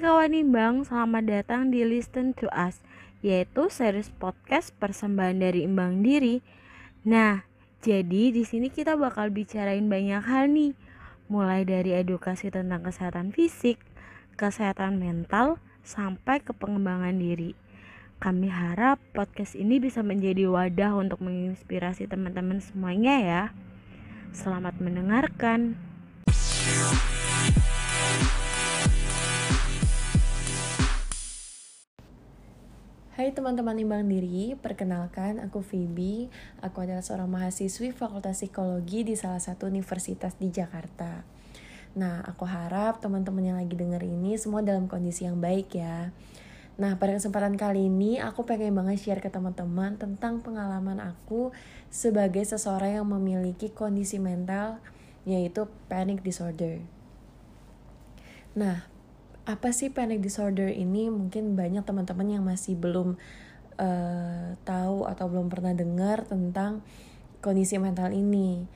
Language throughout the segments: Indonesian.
kawan Imbang, selamat datang di Listen to Us, yaitu series podcast persembahan dari Imbang Diri. Nah, jadi di sini kita bakal bicarain banyak hal nih, mulai dari edukasi tentang kesehatan fisik, kesehatan mental, sampai ke pengembangan diri. Kami harap podcast ini bisa menjadi wadah untuk menginspirasi teman-teman semuanya ya. Selamat mendengarkan. Hai teman-teman imbang diri, perkenalkan aku Phoebe. Aku adalah seorang mahasiswi Fakultas Psikologi di salah satu universitas di Jakarta. Nah, aku harap teman-teman yang lagi denger ini semua dalam kondisi yang baik ya. Nah, pada kesempatan kali ini aku pengen banget share ke teman-teman tentang pengalaman aku sebagai seseorang yang memiliki kondisi mental yaitu panic disorder. Nah, apa sih panic disorder ini mungkin banyak teman-teman yang masih belum uh, tahu atau belum pernah dengar tentang kondisi mental ini.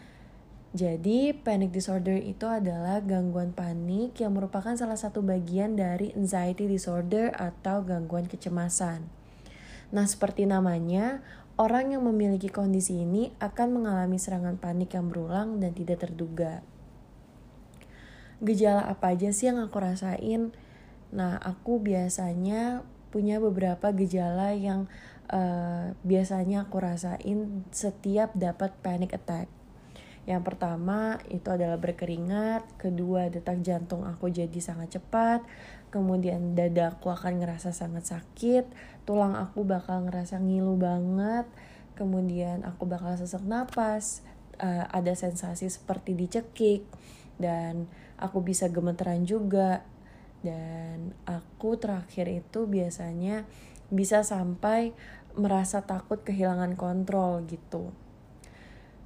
Jadi, panic disorder itu adalah gangguan panik yang merupakan salah satu bagian dari anxiety disorder atau gangguan kecemasan. Nah, seperti namanya, orang yang memiliki kondisi ini akan mengalami serangan panik yang berulang dan tidak terduga. Gejala apa aja sih yang aku rasain? Nah, aku biasanya punya beberapa gejala yang uh, biasanya aku rasain setiap dapat panic attack. Yang pertama itu adalah berkeringat, kedua detak jantung aku jadi sangat cepat, kemudian dada aku akan ngerasa sangat sakit, tulang aku bakal ngerasa ngilu banget, kemudian aku bakal sesak napas, uh, ada sensasi seperti dicekik, dan aku bisa gemeteran juga, dan aku terakhir itu biasanya bisa sampai merasa takut kehilangan kontrol gitu.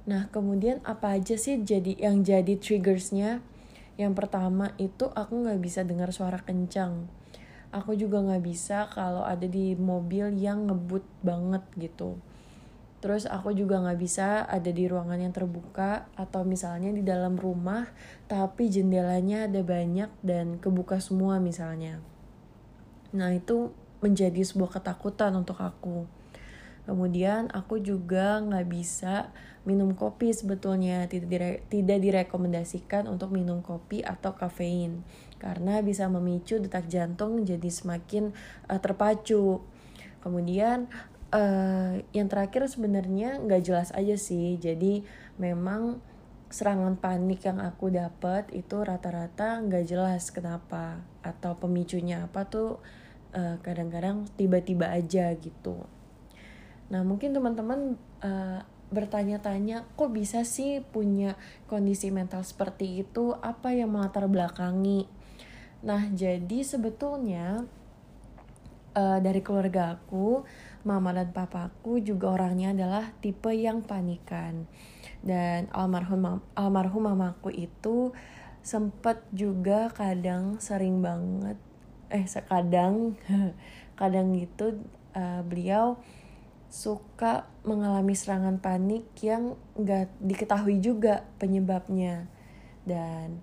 Nah, kemudian apa aja sih jadi yang jadi triggersnya? Yang pertama itu aku nggak bisa dengar suara kencang. Aku juga nggak bisa kalau ada di mobil yang ngebut banget gitu terus aku juga nggak bisa ada di ruangan yang terbuka atau misalnya di dalam rumah tapi jendelanya ada banyak dan kebuka semua misalnya. Nah itu menjadi sebuah ketakutan untuk aku. Kemudian aku juga nggak bisa minum kopi sebetulnya tidak dire tidak direkomendasikan untuk minum kopi atau kafein. Karena bisa memicu detak jantung jadi semakin uh, terpacu. Kemudian uh, yang terakhir sebenarnya nggak jelas aja sih. Jadi memang serangan panik yang aku dapat itu rata-rata nggak jelas kenapa atau pemicunya apa tuh uh, kadang-kadang tiba-tiba aja gitu. Nah mungkin teman-teman uh, bertanya-tanya kok bisa sih punya kondisi mental seperti itu? Apa yang melatar belakangi? Nah jadi sebetulnya uh, dari keluarga aku mama dan papaku juga orangnya adalah tipe yang panikan. Dan almarhum almarhum mamaku itu sempet juga kadang sering banget eh sekadang kadang gitu uh, beliau suka mengalami serangan panik yang nggak diketahui juga penyebabnya. Dan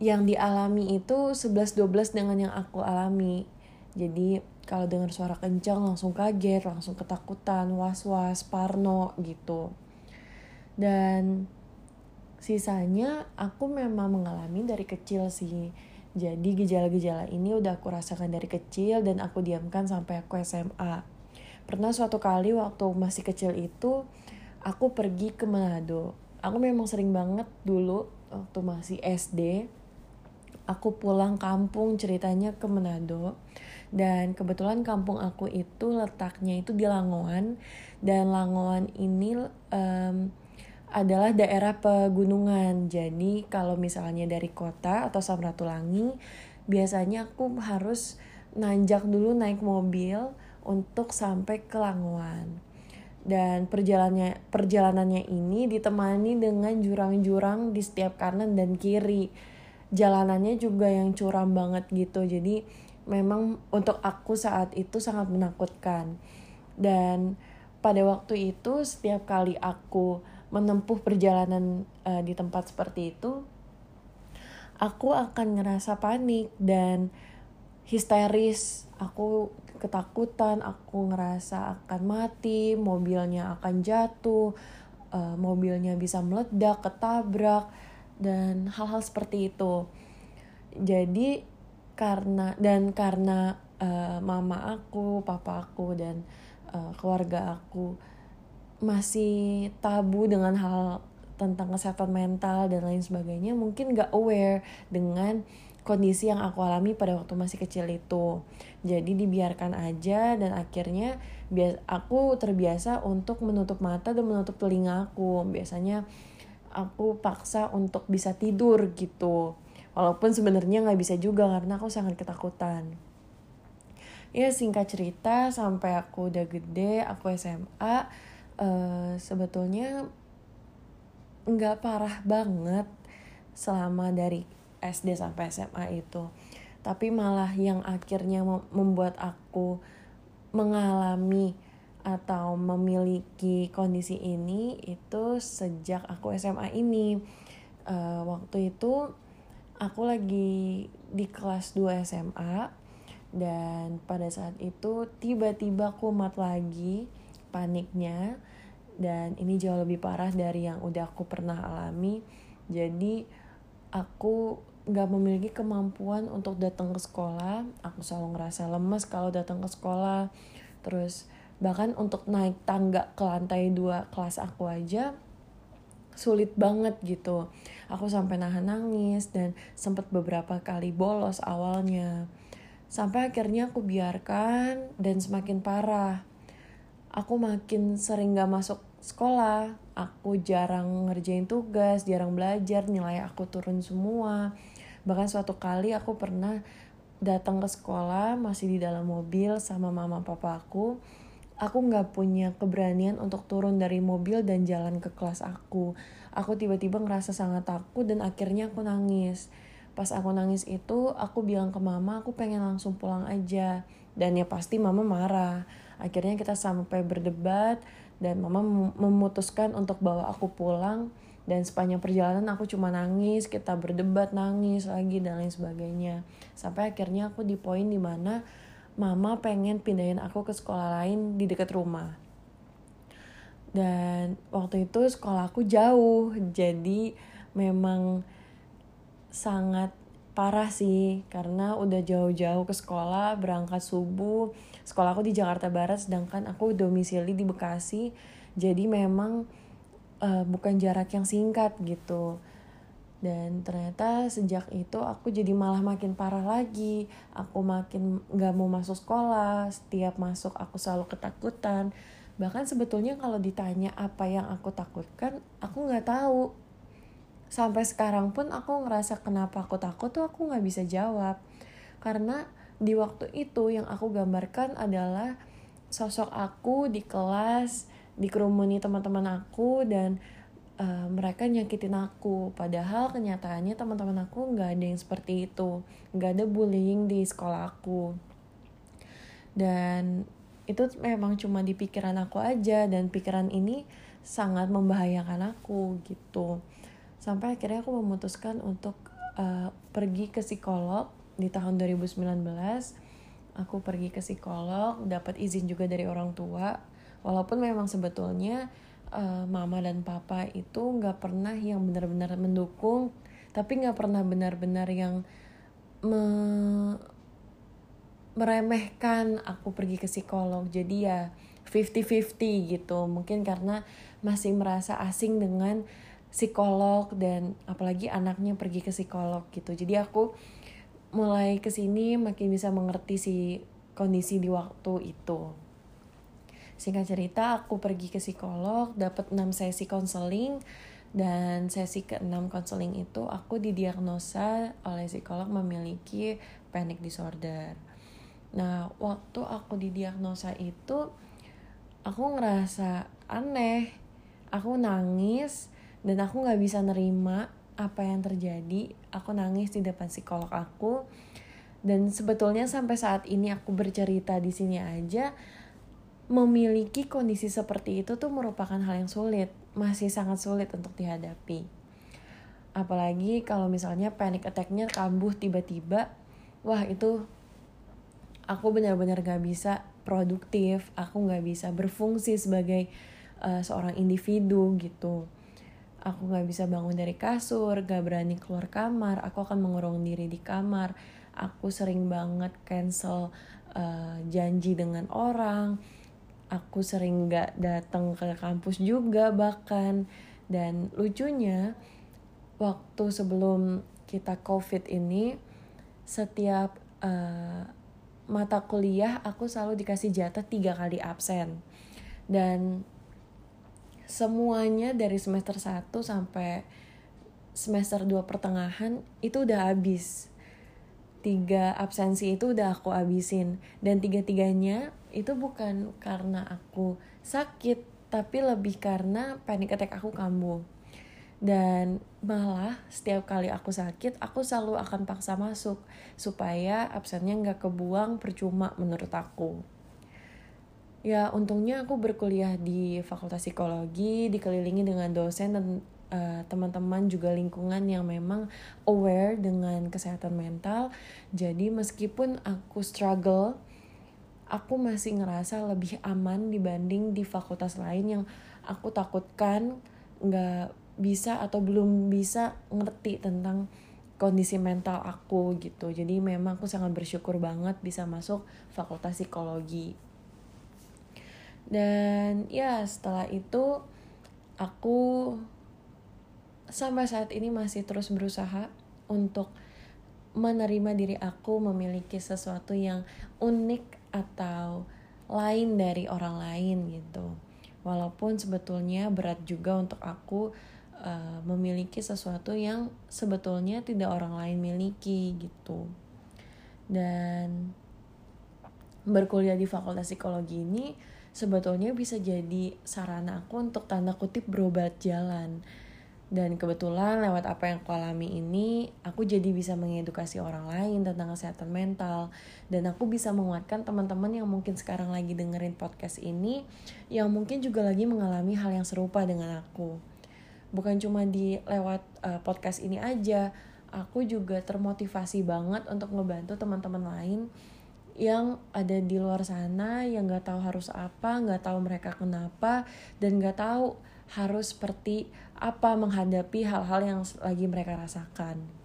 yang dialami itu 11-12 dengan yang aku alami. Jadi kalau dengar suara kencang langsung kaget, langsung ketakutan, was-was, parno gitu. Dan sisanya aku memang mengalami dari kecil sih. Jadi gejala-gejala ini udah aku rasakan dari kecil dan aku diamkan sampai aku SMA. Pernah suatu kali waktu masih kecil itu aku pergi ke Manado. Aku memang sering banget dulu waktu masih SD. Aku pulang kampung ceritanya ke Manado dan kebetulan kampung aku itu letaknya itu di Langoan. Dan Langoan ini um, adalah daerah pegunungan. Jadi kalau misalnya dari kota atau Samratulangi biasanya aku harus nanjak dulu naik mobil untuk sampai ke Langoan. Dan perjalanannya perjalanannya ini ditemani dengan jurang-jurang di setiap kanan dan kiri. Jalanannya juga yang curam banget gitu. Jadi memang untuk aku saat itu sangat menakutkan. Dan pada waktu itu setiap kali aku menempuh perjalanan uh, di tempat seperti itu aku akan ngerasa panik dan histeris. Aku ketakutan aku ngerasa akan mati mobilnya akan jatuh uh, mobilnya bisa meledak ketabrak dan hal-hal seperti itu. Jadi karena dan karena uh, mama aku papa aku dan uh, keluarga aku masih tabu dengan hal tentang kesehatan mental dan lain sebagainya mungkin gak aware dengan kondisi yang aku alami pada waktu masih kecil itu. Jadi dibiarkan aja dan akhirnya aku terbiasa untuk menutup mata dan menutup telinga aku. Biasanya aku paksa untuk bisa tidur gitu walaupun sebenarnya nggak bisa juga karena aku sangat ketakutan. Ya singkat cerita sampai aku udah gede aku SMA uh, eh, sebetulnya nggak parah banget selama dari SD sampai SMA itu. Tapi malah yang akhirnya membuat aku mengalami atau memiliki kondisi ini itu sejak aku SMA ini. Uh, waktu itu aku lagi di kelas 2 SMA dan pada saat itu tiba-tiba kumat lagi paniknya dan ini jauh lebih parah dari yang udah aku pernah alami. Jadi aku nggak memiliki kemampuan untuk datang ke sekolah. Aku selalu ngerasa lemes kalau datang ke sekolah. Terus bahkan untuk naik tangga ke lantai dua kelas aku aja sulit banget gitu. Aku sampai nahan nangis dan sempat beberapa kali bolos awalnya. Sampai akhirnya aku biarkan dan semakin parah. Aku makin sering gak masuk sekolah. Aku jarang ngerjain tugas jarang belajar nilai aku turun semua. Bahkan suatu kali aku pernah datang ke sekolah masih di dalam mobil sama mama papa aku aku nggak punya keberanian untuk turun dari mobil dan jalan ke kelas aku. Aku tiba-tiba ngerasa sangat takut dan akhirnya aku nangis. Pas aku nangis itu aku bilang ke mama aku pengen langsung pulang aja. Dan ya pasti mama marah. Akhirnya kita sampai berdebat dan mama memutuskan untuk bawa aku pulang. Dan sepanjang perjalanan aku cuma nangis kita berdebat nangis lagi dan lain sebagainya. Sampai akhirnya aku di poin di mana mama pengen pindahin aku ke sekolah lain di dekat rumah. Dan waktu itu sekolah aku jauh jadi memang sangat parah sih karena udah jauh-jauh ke sekolah berangkat subuh. Sekolah aku di Jakarta Barat sedangkan aku domisili di Bekasi. Jadi memang uh, bukan jarak yang singkat gitu dan ternyata sejak itu aku jadi malah makin parah lagi. Aku makin nggak mau masuk sekolah. Setiap masuk aku selalu ketakutan. Bahkan sebetulnya kalau ditanya apa yang aku takutkan aku nggak tahu. Sampai sekarang pun aku ngerasa kenapa aku takut tuh aku nggak bisa jawab. Karena di waktu itu yang aku gambarkan adalah sosok aku di kelas dikerumuni teman-teman aku dan uh, mereka nyakitin aku. Padahal kenyataannya teman-teman aku nggak ada yang seperti itu. Nggak ada bullying di sekolah aku. Dan itu memang cuma di pikiran aku aja. Dan pikiran ini sangat membahayakan aku gitu. Sampai akhirnya aku memutuskan untuk uh, pergi ke psikolog di tahun 2019 aku pergi ke psikolog dapat izin juga dari orang tua. Walaupun memang sebetulnya uh, mama dan papa itu nggak pernah yang benar-benar mendukung tapi nggak pernah benar-benar yang me meremehkan aku pergi ke psikolog. Jadi ya 50-50 gitu. Mungkin karena masih merasa asing dengan psikolog dan apalagi anaknya pergi ke psikolog gitu. Jadi aku mulai ke sini makin bisa mengerti si kondisi di waktu itu. Singkat cerita, aku pergi ke psikolog, dapat 6 sesi konseling, dan sesi ke-6 konseling itu aku didiagnosa oleh psikolog memiliki panic disorder. Nah, waktu aku didiagnosa itu, aku ngerasa aneh, aku nangis, dan aku gak bisa nerima apa yang terjadi. Aku nangis di depan psikolog aku. Dan sebetulnya sampai saat ini aku bercerita di sini aja memiliki kondisi seperti itu tuh merupakan hal yang sulit masih sangat sulit untuk dihadapi. Apalagi kalau misalnya panic attacknya kambuh tiba-tiba wah itu aku benar-benar gak bisa produktif aku gak bisa berfungsi sebagai uh, seorang individu gitu. Aku gak bisa bangun dari kasur gak berani keluar kamar aku akan mengurung diri di kamar. Aku sering banget cancel uh, janji dengan orang aku sering gak datang ke kampus juga bahkan. Dan lucunya waktu sebelum kita covid ini setiap uh, mata kuliah aku selalu dikasih jatah tiga kali absen. Dan semuanya dari semester 1 sampai semester 2 pertengahan itu udah habis tiga absensi itu udah aku habisin dan tiga-tiganya itu bukan karena aku sakit tapi lebih karena panic attack aku kambuh. Dan malah setiap kali aku sakit aku selalu akan paksa masuk supaya absennya nggak kebuang percuma menurut aku. Ya untungnya aku berkuliah di fakultas psikologi dikelilingi dengan dosen dan uh, teman-teman juga lingkungan yang memang aware dengan kesehatan mental. Jadi meskipun aku struggle aku masih ngerasa lebih aman dibanding di fakultas lain yang aku takutkan nggak bisa atau belum bisa ngerti tentang kondisi mental aku gitu. Jadi memang aku sangat bersyukur banget bisa masuk fakultas psikologi. Dan ya setelah itu aku sampai saat ini masih terus berusaha untuk menerima diri aku memiliki sesuatu yang unik atau lain dari orang lain gitu. Walaupun sebetulnya berat juga untuk aku uh, memiliki sesuatu yang sebetulnya tidak orang lain miliki gitu. Dan berkuliah di fakultas psikologi ini sebetulnya bisa jadi sarana aku untuk tanda kutip berobat jalan dan kebetulan lewat apa yang aku alami ini aku jadi bisa mengedukasi orang lain tentang kesehatan mental. Dan aku bisa menguatkan teman-teman yang mungkin sekarang lagi dengerin podcast ini yang mungkin juga lagi mengalami hal yang serupa dengan aku. Bukan cuma di lewat uh, podcast ini aja aku juga termotivasi banget untuk ngebantu teman-teman lain yang ada di luar sana yang nggak tahu harus apa nggak tahu mereka kenapa dan nggak tahu harus seperti apa menghadapi hal-hal yang lagi mereka rasakan.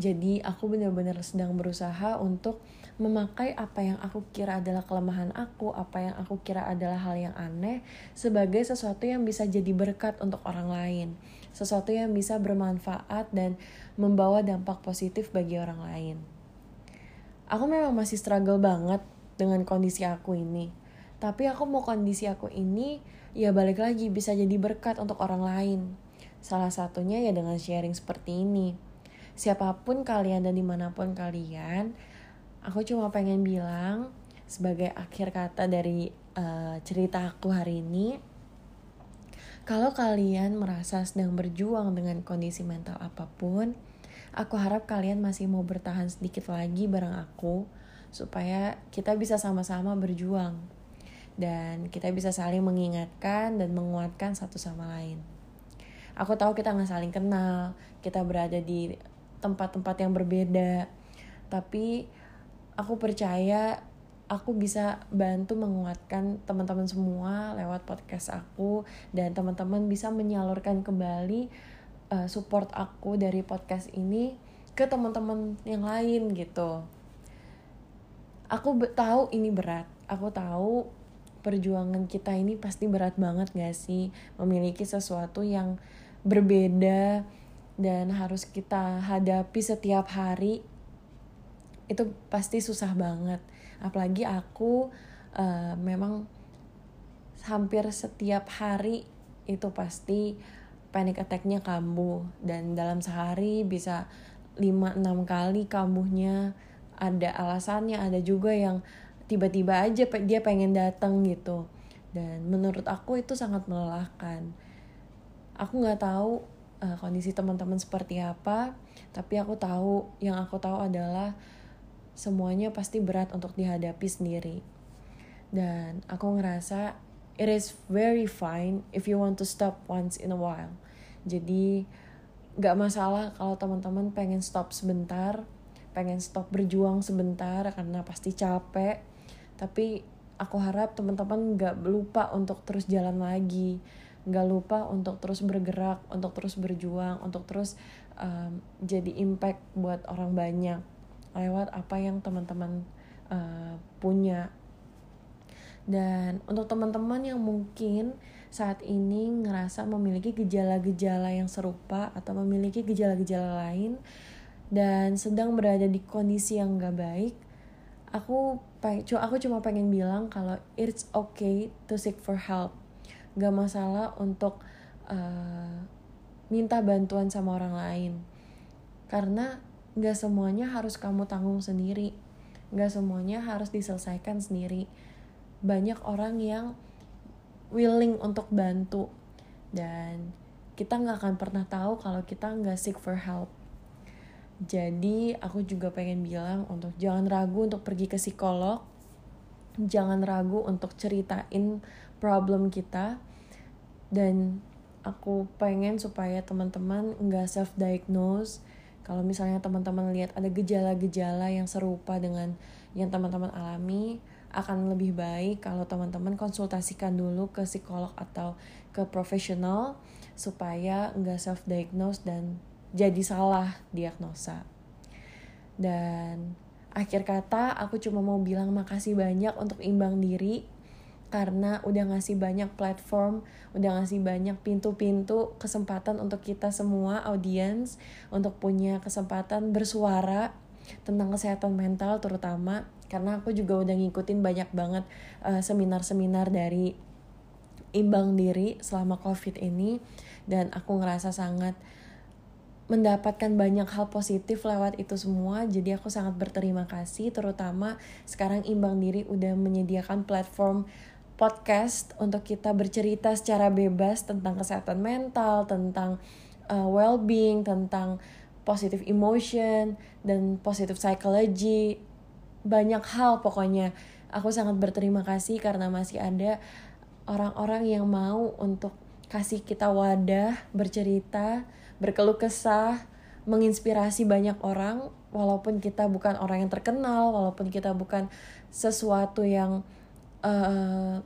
Jadi aku benar-benar sedang berusaha untuk memakai apa yang aku kira adalah kelemahan aku, apa yang aku kira adalah hal yang aneh sebagai sesuatu yang bisa jadi berkat untuk orang lain, sesuatu yang bisa bermanfaat dan membawa dampak positif bagi orang lain. Aku memang masih struggle banget dengan kondisi aku ini, tapi aku mau kondisi aku ini ya balik lagi bisa jadi berkat untuk orang lain. Salah satunya ya dengan sharing seperti ini. Siapa pun kalian dan di mana pun kalian, aku cuma pengen bilang sebagai akhir kata dari uh, cerita aku hari ini kalau kalian merasa sedang berjuang dengan kondisi mental apa pun aku harap kalian masih mau bertahan sedikit lagi bareng aku supaya kita bisa sama-sama berjuang dan kita bisa saling mengingatkan dan menguatkan satu sama lain. Aku tahu kita nggak saling kenal, kita berada di tempat-tempat yang berbeda, tapi aku percaya aku bisa bantu menguatkan teman-teman semua lewat podcast aku dan teman-teman bisa menyalurkan kembali uh, support aku dari podcast ini ke teman-teman yang lain gitu. Aku tahu ini berat. Aku tahu perjuangan kita ini pasti berat banget gak sih? Memiliki sesuatu yang berbeda dan harus kita hadapi setiap hari itu pasti susah banget. Apalagi aku uh, memang hampir setiap hari itu pasti panic attacknya kambuh. Dan dalam sehari bisa 5-6 kali kambuhnya. Ada alasannya ada juga yang tiba-tiba aja dia pengen datang gitu dan menurut aku itu sangat melelahkan aku nggak tahu uh, kondisi teman-teman seperti apa tapi aku tahu yang aku tahu adalah semuanya pasti berat untuk dihadapi sendiri. Dan aku ngerasa it is very fine if you want to stop once in a while. Jadi gak masalah kalau teman-teman pengen stop sebentar, pengen stop berjuang sebentar karena pasti capek tapi aku harap teman-teman nggak lupa untuk terus jalan lagi. Nggak lupa untuk terus bergerak untuk terus berjuang untuk terus um, jadi impact buat orang banyak lewat apa yang teman-teman uh, punya. Dan untuk teman-teman yang mungkin saat ini ngerasa memiliki gejala-gejala yang serupa atau memiliki gejala-gejala lain dan sedang berada di kondisi yang gak baik, aku aku cuma pengen bilang kalau it's okay to seek for help. Gak masalah untuk uh, minta bantuan sama orang lain. Karena gak semuanya harus kamu tanggung sendiri. Gak semuanya harus diselesaikan sendiri. Banyak orang yang willing untuk bantu. Dan kita gak akan pernah tahu kalau kita gak seek for help jadi aku juga pengen bilang untuk jangan ragu untuk pergi ke psikolog. Jangan ragu untuk ceritain problem kita. Dan aku pengen supaya teman-teman nggak self diagnose. Kalau misalnya teman-teman lihat ada gejala-gejala yang serupa dengan yang teman-teman alami, akan lebih baik kalau teman-teman konsultasikan dulu ke psikolog atau ke profesional supaya nggak self diagnose dan jadi salah diagnosa. Dan akhir kata aku cuma mau bilang makasih banyak untuk imbang diri karena udah ngasih banyak platform, udah ngasih banyak pintu-pintu kesempatan untuk kita semua audiens untuk punya kesempatan bersuara tentang kesehatan mental terutama karena aku juga udah ngikutin banyak banget uh, seminar-seminar dari imbang diri selama covid ini dan aku ngerasa sangat mendapatkan banyak hal positif lewat itu semua. Jadi aku sangat berterima kasih terutama sekarang imbang diri udah menyediakan platform podcast untuk kita bercerita secara bebas tentang kesehatan mental tentang uh, well-being tentang positive emotion dan positive psychology. Banyak hal pokoknya. Aku sangat berterima kasih karena masih ada orang-orang yang mau untuk kasih kita wadah bercerita berkeluh kesah, menginspirasi banyak orang walaupun kita bukan orang yang terkenal, walaupun kita bukan sesuatu yang uh,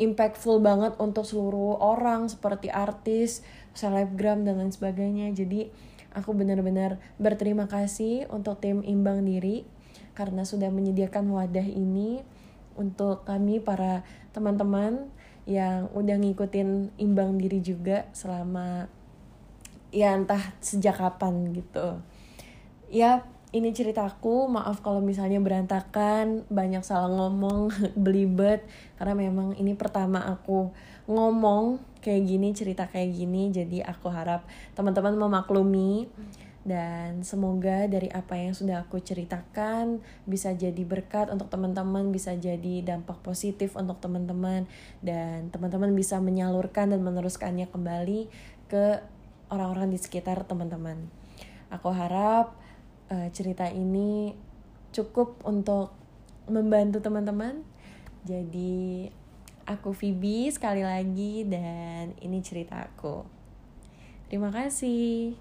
impactful banget untuk seluruh orang seperti artis, selebgram dan lain sebagainya. Jadi aku benar-benar berterima kasih untuk tim Imbang Diri karena sudah menyediakan wadah ini untuk kami para teman-teman yang udah ngikutin Imbang Diri juga selama ya entah sejak kapan gitu. Ya ini ceritaku maaf kalau misalnya berantakan banyak salah ngomong belibet karena memang ini pertama aku ngomong kayak gini cerita kayak gini jadi aku harap teman-teman memaklumi. Dan semoga dari apa yang sudah aku ceritakan bisa jadi berkat untuk teman-teman, bisa jadi dampak positif untuk teman-teman dan teman-teman bisa menyalurkan dan meneruskannya kembali ke orang-orang di sekitar teman-teman. Aku harap uh, cerita ini cukup untuk membantu teman-teman. Jadi aku Vivi sekali lagi dan ini cerita aku. Terima kasih.